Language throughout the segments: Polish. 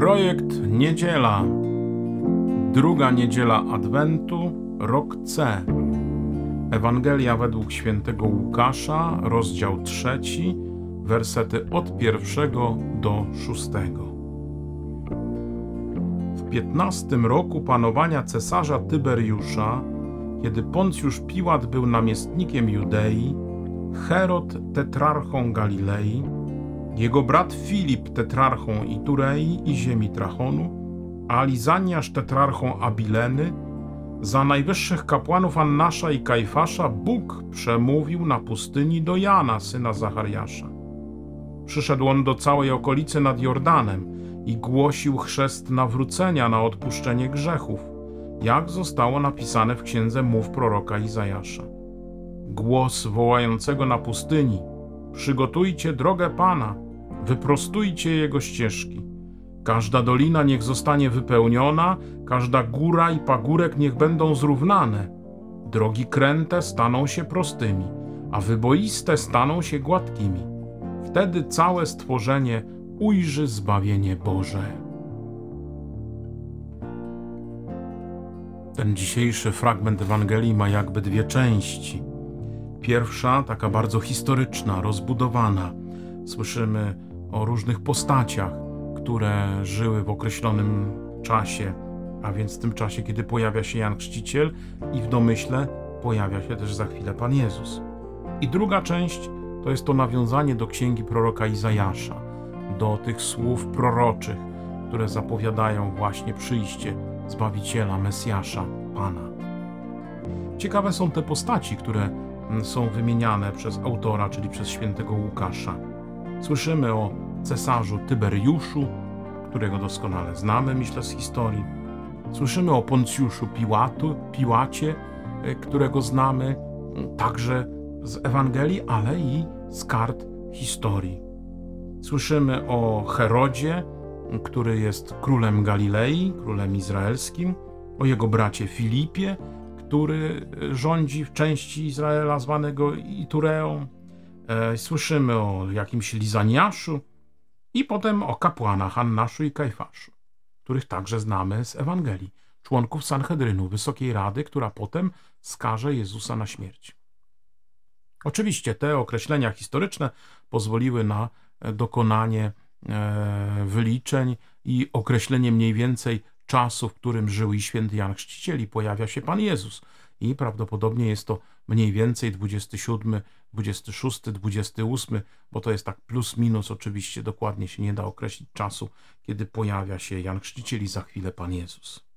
Projekt Niedziela. Druga niedziela Adwentu, rok C. Ewangelia według świętego Łukasza, rozdział trzeci, wersety od pierwszego do szóstego. W piętnastym roku panowania cesarza Tyberiusza, kiedy Poncjusz Piłat był namiestnikiem Judei, Herod tetrarchą Galilei, jego brat Filip tetrarchą Iturei i ziemi Trachonu, a tetrarchą Abileny, za najwyższych kapłanów Annasza i Kajfasza Bóg przemówił na pustyni do Jana, syna Zachariasza. Przyszedł on do całej okolicy nad Jordanem i głosił chrzest nawrócenia na odpuszczenie grzechów, jak zostało napisane w księdze mów proroka Izajasza. Głos wołającego na pustyni: Przygotujcie drogę Pana, wyprostujcie jego ścieżki. Każda dolina niech zostanie wypełniona, każda góra i pagórek niech będą zrównane. Drogi kręte staną się prostymi, a wyboiste staną się gładkimi. Wtedy całe stworzenie ujrzy zbawienie Boże. Ten dzisiejszy fragment Ewangelii ma jakby dwie części. Pierwsza, taka bardzo historyczna, rozbudowana. Słyszymy o różnych postaciach, które żyły w określonym czasie, a więc w tym czasie, kiedy pojawia się Jan Chrzciciel i w domyśle pojawia się też za chwilę Pan Jezus. I druga część to jest to nawiązanie do księgi proroka Izajasza, do tych słów proroczych, które zapowiadają właśnie przyjście Zbawiciela, Mesjasza, Pana. Ciekawe są te postaci, które są wymieniane przez autora, czyli przez świętego Łukasza. Słyszymy o cesarzu Tyberiuszu, którego doskonale znamy, myślę, z historii. Słyszymy o Poncjuszu Piłatu, Piłacie, e, którego znamy także z Ewangelii, ale i z kart historii. Słyszymy o Herodzie, który jest królem Galilei, królem izraelskim, o jego bracie Filipie, który rządzi w części Izraela zwanego Itureą. E, słyszymy o jakimś Lizaniaszu i potem o kapłanach Annaszu i Kajfaszu, których także znamy z Ewangelii, członków Sanhedrynu, Wysokiej Rady, która potem skaże Jezusa na śmierć. Oczywiście te określenia historyczne pozwoliły na dokonanie e, wyliczeń i określenie mniej więcej czasu, w którym żył i święty Jan Chrzciciel i pojawia się Pan Jezus. I prawdopodobnie jest to mniej więcej 27, 26, 28, bo to jest tak plus minus, oczywiście dokładnie się nie da określić czasu, kiedy pojawia się Jan Chrzciciel i za chwilę Pan Jezus.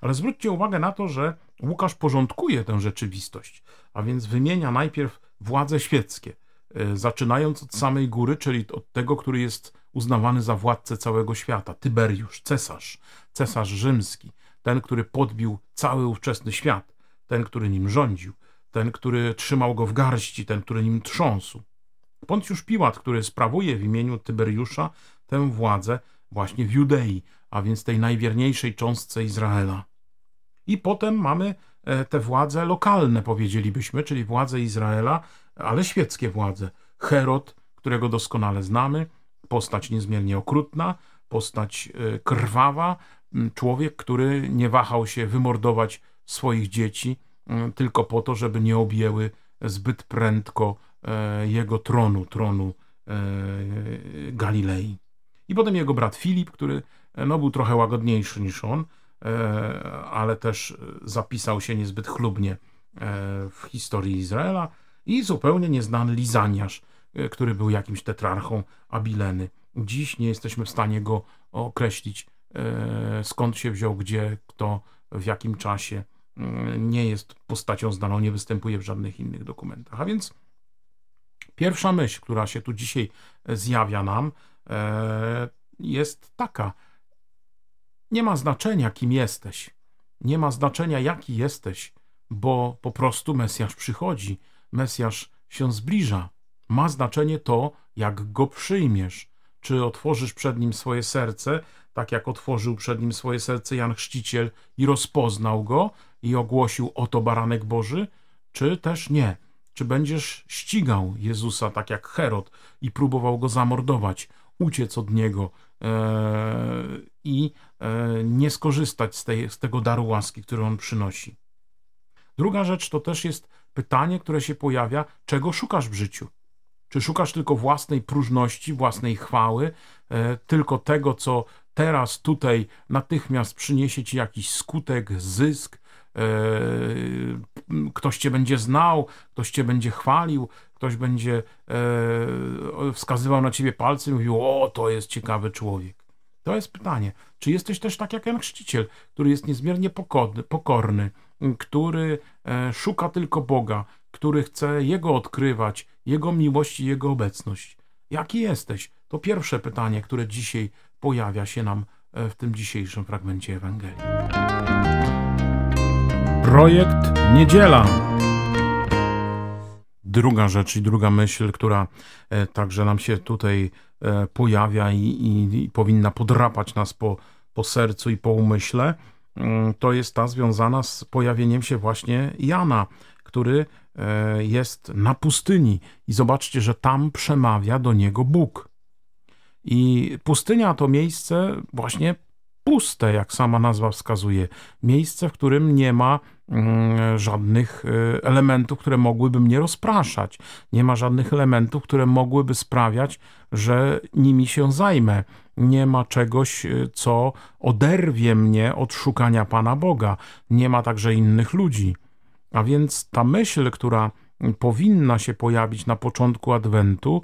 Ale zwróćcie uwagę na to, że Łukasz porządkuje tę rzeczywistość, a więc wymienia najpierw władze świeckie, e, zaczynając od samej góry, czyli od tego, który jest uznawany za władcę całego świata, Tyberiusz, cesarz, cesarz rzymski, ten, który podbił cały ówczesny świat, ten, który nim rządził, ten, który trzymał go w garści, ten, który nim trząsł. Poncjusz Piłat, który sprawuje w imieniu Tyberiusza tę władzę właśnie w Judei, a więc tej najwierniejszej cząstce Izraela. I potem mamy e, te władze lokalne, powiedzielibyśmy, czyli władze Izraela, ale świeckie władze. Herod, którego doskonale znamy, postać niezmiernie okrutna, postać e, krwawa, człowiek, który nie wahał się wymordować swoich dzieci tylko po to, żeby nie objęły zbyt prędko e, jego tronu, tronu e, Galilei. I potem jego brat Filip, który no, był trochę łagodniejszy niż on, ale też zapisał się niezbyt chlubnie w historii Izraela i zupełnie nieznany Lizaniasz, E, który był jakimś tetrarchą Abileny. Dziś nie jesteśmy w stanie go określić, e, skąd się wziął, gdzie, kto, w jakim czasie. Nie jest postacią znaną, nie występuje w żadnych innych dokumentach. A więc pierwsza myśl, która się tu dzisiaj zjawia nam, e, jest taka. Nie ma znaczenia, kim jesteś. Nie ma znaczenia, jaki jesteś, bo po prostu Mesjasz przychodzi. Mesjasz się zbliża ma znaczenie to, jak go przyjmiesz. Czy otworzysz przed nim swoje serce, tak jak otworzył przed nim swoje serce Jan Chrzciciel i rozpoznał go i ogłosił: Oto baranek Boży, czy też nie? Czy będziesz ścigał Jezusa tak jak Herod i próbował go zamordować, uciec od niego i nie skorzystać z, tej, z tego daru łaski, który on przynosi. Druga rzecz to też jest pytanie, które się pojawia, czego szukasz w życiu? Czy szukasz tylko własnej próżności, własnej chwały, e, tylko tego, co teraz tutaj natychmiast przyniesie ci jakiś skutek, zysk, e, ktoś cię będzie znał, ktoś cię będzie chwalił, ktoś będzie e, wskazywał na ciebie palcem i mówił, o, to jest ciekawy człowiek. To jest pytanie. Czy jesteś też tak jak Jan Chrzciciel, który jest niezmiernie pokorny, pokorny który szuka tylko Boga, który chce Jego odkrywać, Jego miłość i Jego obecność. Jaki jesteś? To pierwsze pytanie, które dzisiaj pojawia się nam e, w tym dzisiejszym fragmencie Ewangelii. Projekt Niedziela. Druga rzecz i druga myśl, która e, także nam się tutaj pojawia i, i, i powinna podrapać nas po, po sercu i po umyśle, Mm, to jest ta związana z pojawieniem się właśnie Jana, który e, jest na pustyni i zobaczcie, że tam przemawia do niego Bóg. I pustynia to miejsce właśnie puste, jak sama nazwa wskazuje. Miejsce, w którym nie ma mm, żadnych e, elementów, które mogłyby mnie rozpraszać. Nie ma żadnych elementów, które mogłyby sprawiać, że nimi się zajmę nie ma czegoś, y, co oderwie mnie od szukania Pana Boga. Nie ma także innych ludzi. A więc ta myśl, która powinna się pojawić na początku Adwentu,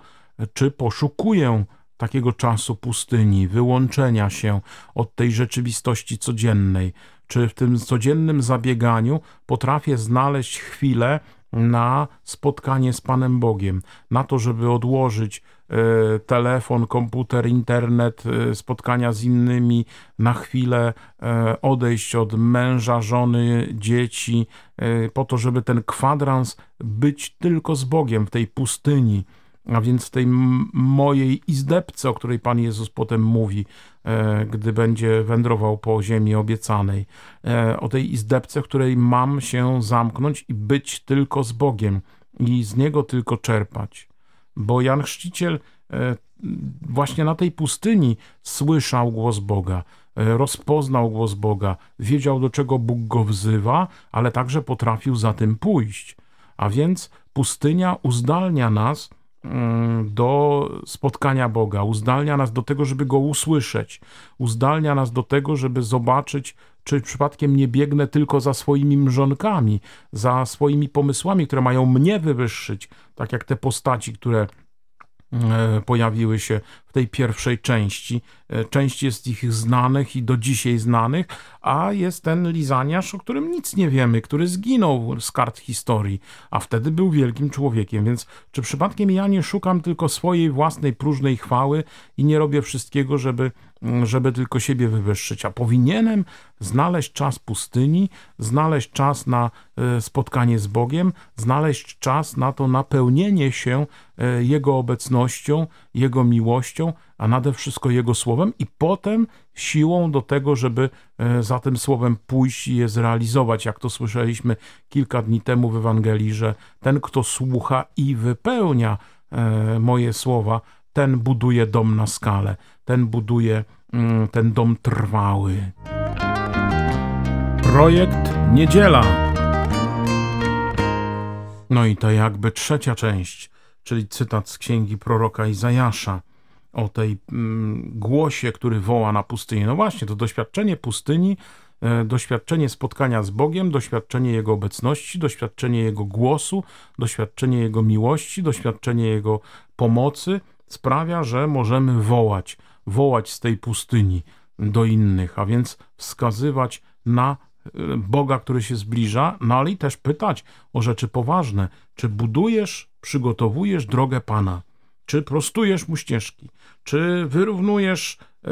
czy poszukuję takiego czasu pustyni, wyłączenia się od tej rzeczywistości codziennej, czy w tym codziennym zabieganiu potrafię znaleźć chwilę na spotkanie z Panem Bogiem, na to, żeby odłożyć telefon, komputer, internet, e, spotkania z innymi, na chwilę e, odejść od męża, żony, dzieci, po to, żeby ten kwadrans być tylko z Bogiem w tej pustyni. A więc w tej mojej izdebce, o której Pan Jezus potem mówi, gdy będzie wędrował po ziemi obiecanej, o tej izdebce, w której mam się zamknąć i być tylko z Bogiem i z Niego tylko czerpać bo Jan Chrzciciel e, właśnie na tej pustyni słyszał głos Boga, e, rozpoznał głos Boga, wiedział do czego Bóg go wzywa, ale także potrafił za tym pójść. A więc pustynia uzdalnia nas do spotkania Boga, uzdalnia nas do tego, żeby Go usłyszeć, uzdalnia nas do tego, żeby zobaczyć, czy przypadkiem nie biegnę tylko za swoimi mrzonkami, za swoimi pomysłami, które mają mnie wywyższyć, tak jak te postaci, które e, pojawiły się tej pierwszej części. E, część jest ich znanych i do dzisiaj znanych, a jest ten Lizaniasz, o którym nic nie wiemy, który zginął z kart historii, a wtedy był wielkim człowiekiem. Więc czy przypadkiem ja nie szukam tylko swojej własnej próżnej chwały i nie robię wszystkiego, żeby żeby tylko siebie wywyższyć, a powinienem znaleźć czas pustyni, znaleźć czas na e, spotkanie z Bogiem, znaleźć czas na to napełnienie się e, Jego obecnością, Jego miłością, a nade wszystko Jego słowem, i potem siłą do tego, żeby e, za tym słowem pójść i je zrealizować. Jak to słyszeliśmy kilka dni temu w Ewangelii, że ten, kto słucha i wypełnia moje słowa, ten buduje dom na skalę, ten buduje mm, ten dom trwały. Projekt Niedziela. No i to jakby trzecia część, czyli cytat z księgi proroka Izajasza o tej mm, głosie, który woła na pustyni. No właśnie, to doświadczenie pustyni, e, doświadczenie spotkania z Bogiem, doświadczenie Jego obecności, doświadczenie Jego głosu, doświadczenie Jego miłości, doświadczenie Jego pomocy – sprawia, że możemy wołać, wołać z tej pustyni do innych, a więc wskazywać na e, Boga, który się zbliża, no ale i też pytać o rzeczy poważne. Czy budujesz, przygotowujesz drogę Pana? Czy prostujesz mu ścieżki? Czy wyrównujesz e,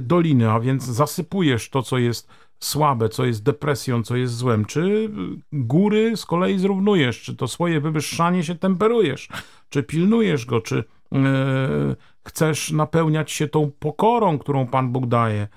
doliny, a więc zasypujesz to, co jest słabe, co jest depresją, co jest złem? Czy góry z kolei zrównujesz? Czy to swoje wywyższanie się temperujesz? Czy pilnujesz go? Czy E, chcesz napełniać się tą pokorą, którą Pan Bóg daje,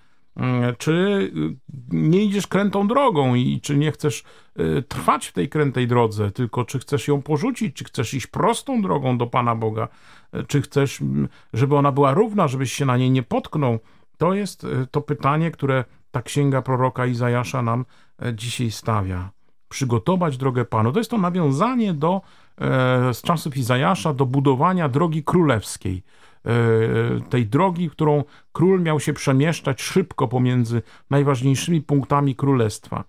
Czy y, nie idziesz krętą drogą i czy nie chcesz y, trwać w tej krętej drodze, tylko czy chcesz ją porzucić, czy chcesz iść prostą drogą do Pana Boga, Y, czy chcesz, mm, żeby ona była równa, żebyś się na niej nie potknął. To jest to pytanie, które ta księga proroka Izajasza nam e, dzisiaj stawia. Przygotować drogę Panu. To jest to nawiązanie do, e, z czasów Izajasza do budowania drogi królewskiej tej drogi, którą król miał się przemieszczać szybko pomiędzy najważniejszymi punktami królestwa.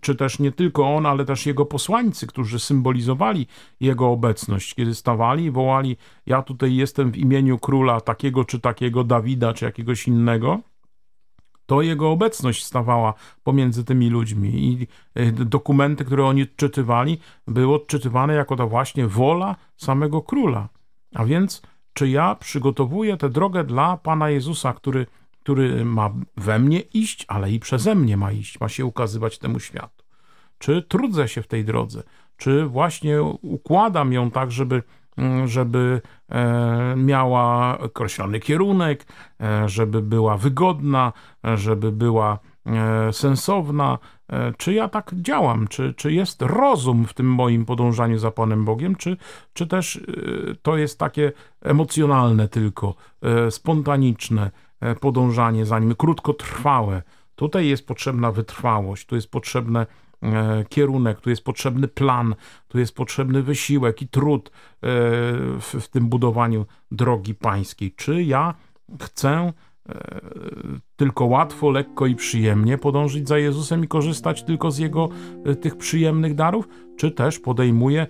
Czy też nie tylko on, ale też jego posłańcy, którzy symbolizowali jego obecność, kiedy stawali i wołali: Ja tutaj jestem w imieniu króla takiego czy takiego, Dawida czy jakiegoś innego to jego obecność stawała pomiędzy tymi ludźmi i e, dokumenty, które oni odczytywali, były odczytywane jako ta właśnie wola samego króla. A więc, czy ja przygotowuję tę drogę dla Pana Jezusa, który, który ma we mnie iść, ale i przeze mnie ma iść, ma się ukazywać temu światu? Czy trudzę się w tej drodze? Czy właśnie układam ją tak, żeby Mm, żeby e, miała określony kierunek, e, żeby była wygodna, e, żeby była sensowna. Czy ja tak działam? Czy, czy jest rozum w tym moim podążaniu za Panem Bogiem? Czy, czy też to jest takie emocjonalne tylko, spontaniczne podążanie za nim, krótkotrwałe? Tutaj jest potrzebna wytrwałość, tu jest potrzebne E, kierunek, tu jest potrzebny plan, tu jest potrzebny wysiłek i trud e, w, w tym budowaniu drogi pańskiej. Czy ja chcę e, tylko łatwo, lekko i przyjemnie podążyć za Jezusem i korzystać tylko z Jego tych przyjemnych darów, czy też podejmuję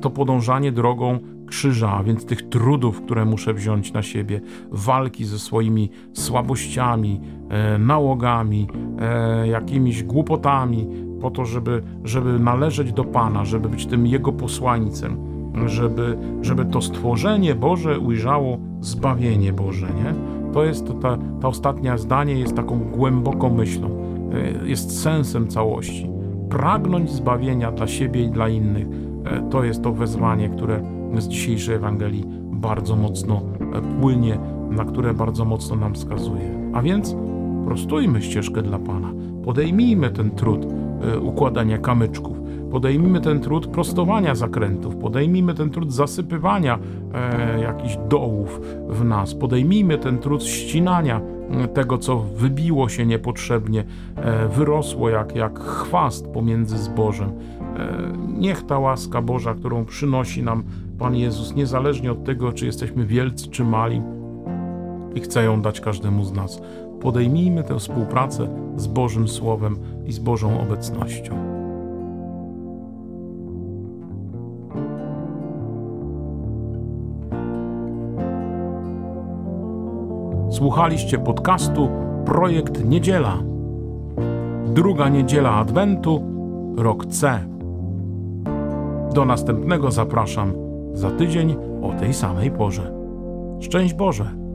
to podążanie drogą krzyża, a więc tych trudów, które muszę wziąć na siebie, walki ze swoimi słabościami, nałogami, jakimiś głupotami, po to, żeby, żeby należeć do Pana, żeby być tym Jego posłańcem, żeby, żeby to stworzenie Boże ujrzało zbawienie Boże, nie? To jest ta, ta ostatnia zdanie jest taką głęboką myślą, e, jest sensem całości. Pragnąć zbawienia dla siebie i dla innych, e, to jest to wezwanie, które z dzisiejszej Ewangelii bardzo mocno e, płynie, na które bardzo mocno nam wskazuje. A więc prostujmy ścieżkę dla Pana, podejmijmy ten trud, układania kamyczków. Podejmijmy ten trud prostowania zakrętów, podejmijmy ten trud zasypywania e, jakichś dołów w nas, podejmijmy ten trud ścinania tego, co wybiło się niepotrzebnie, e, wyrosło jak, jak chwast pomiędzy zbożem. E, niech ta łaska Boża, którą przynosi nam Pan Jezus, niezależnie od tego, czy jesteśmy wielcy, czy mali, i chce ją dać każdemu z nas. Podejmijmy tę współpracę z Bożym Słowem i z Bożą obecnością. Słuchaliście podcastu Projekt Niedziela. Druga niedziela Adwentu, rok C. Do następnego zapraszam za tydzień o tej samej porze. Szczęść Boże!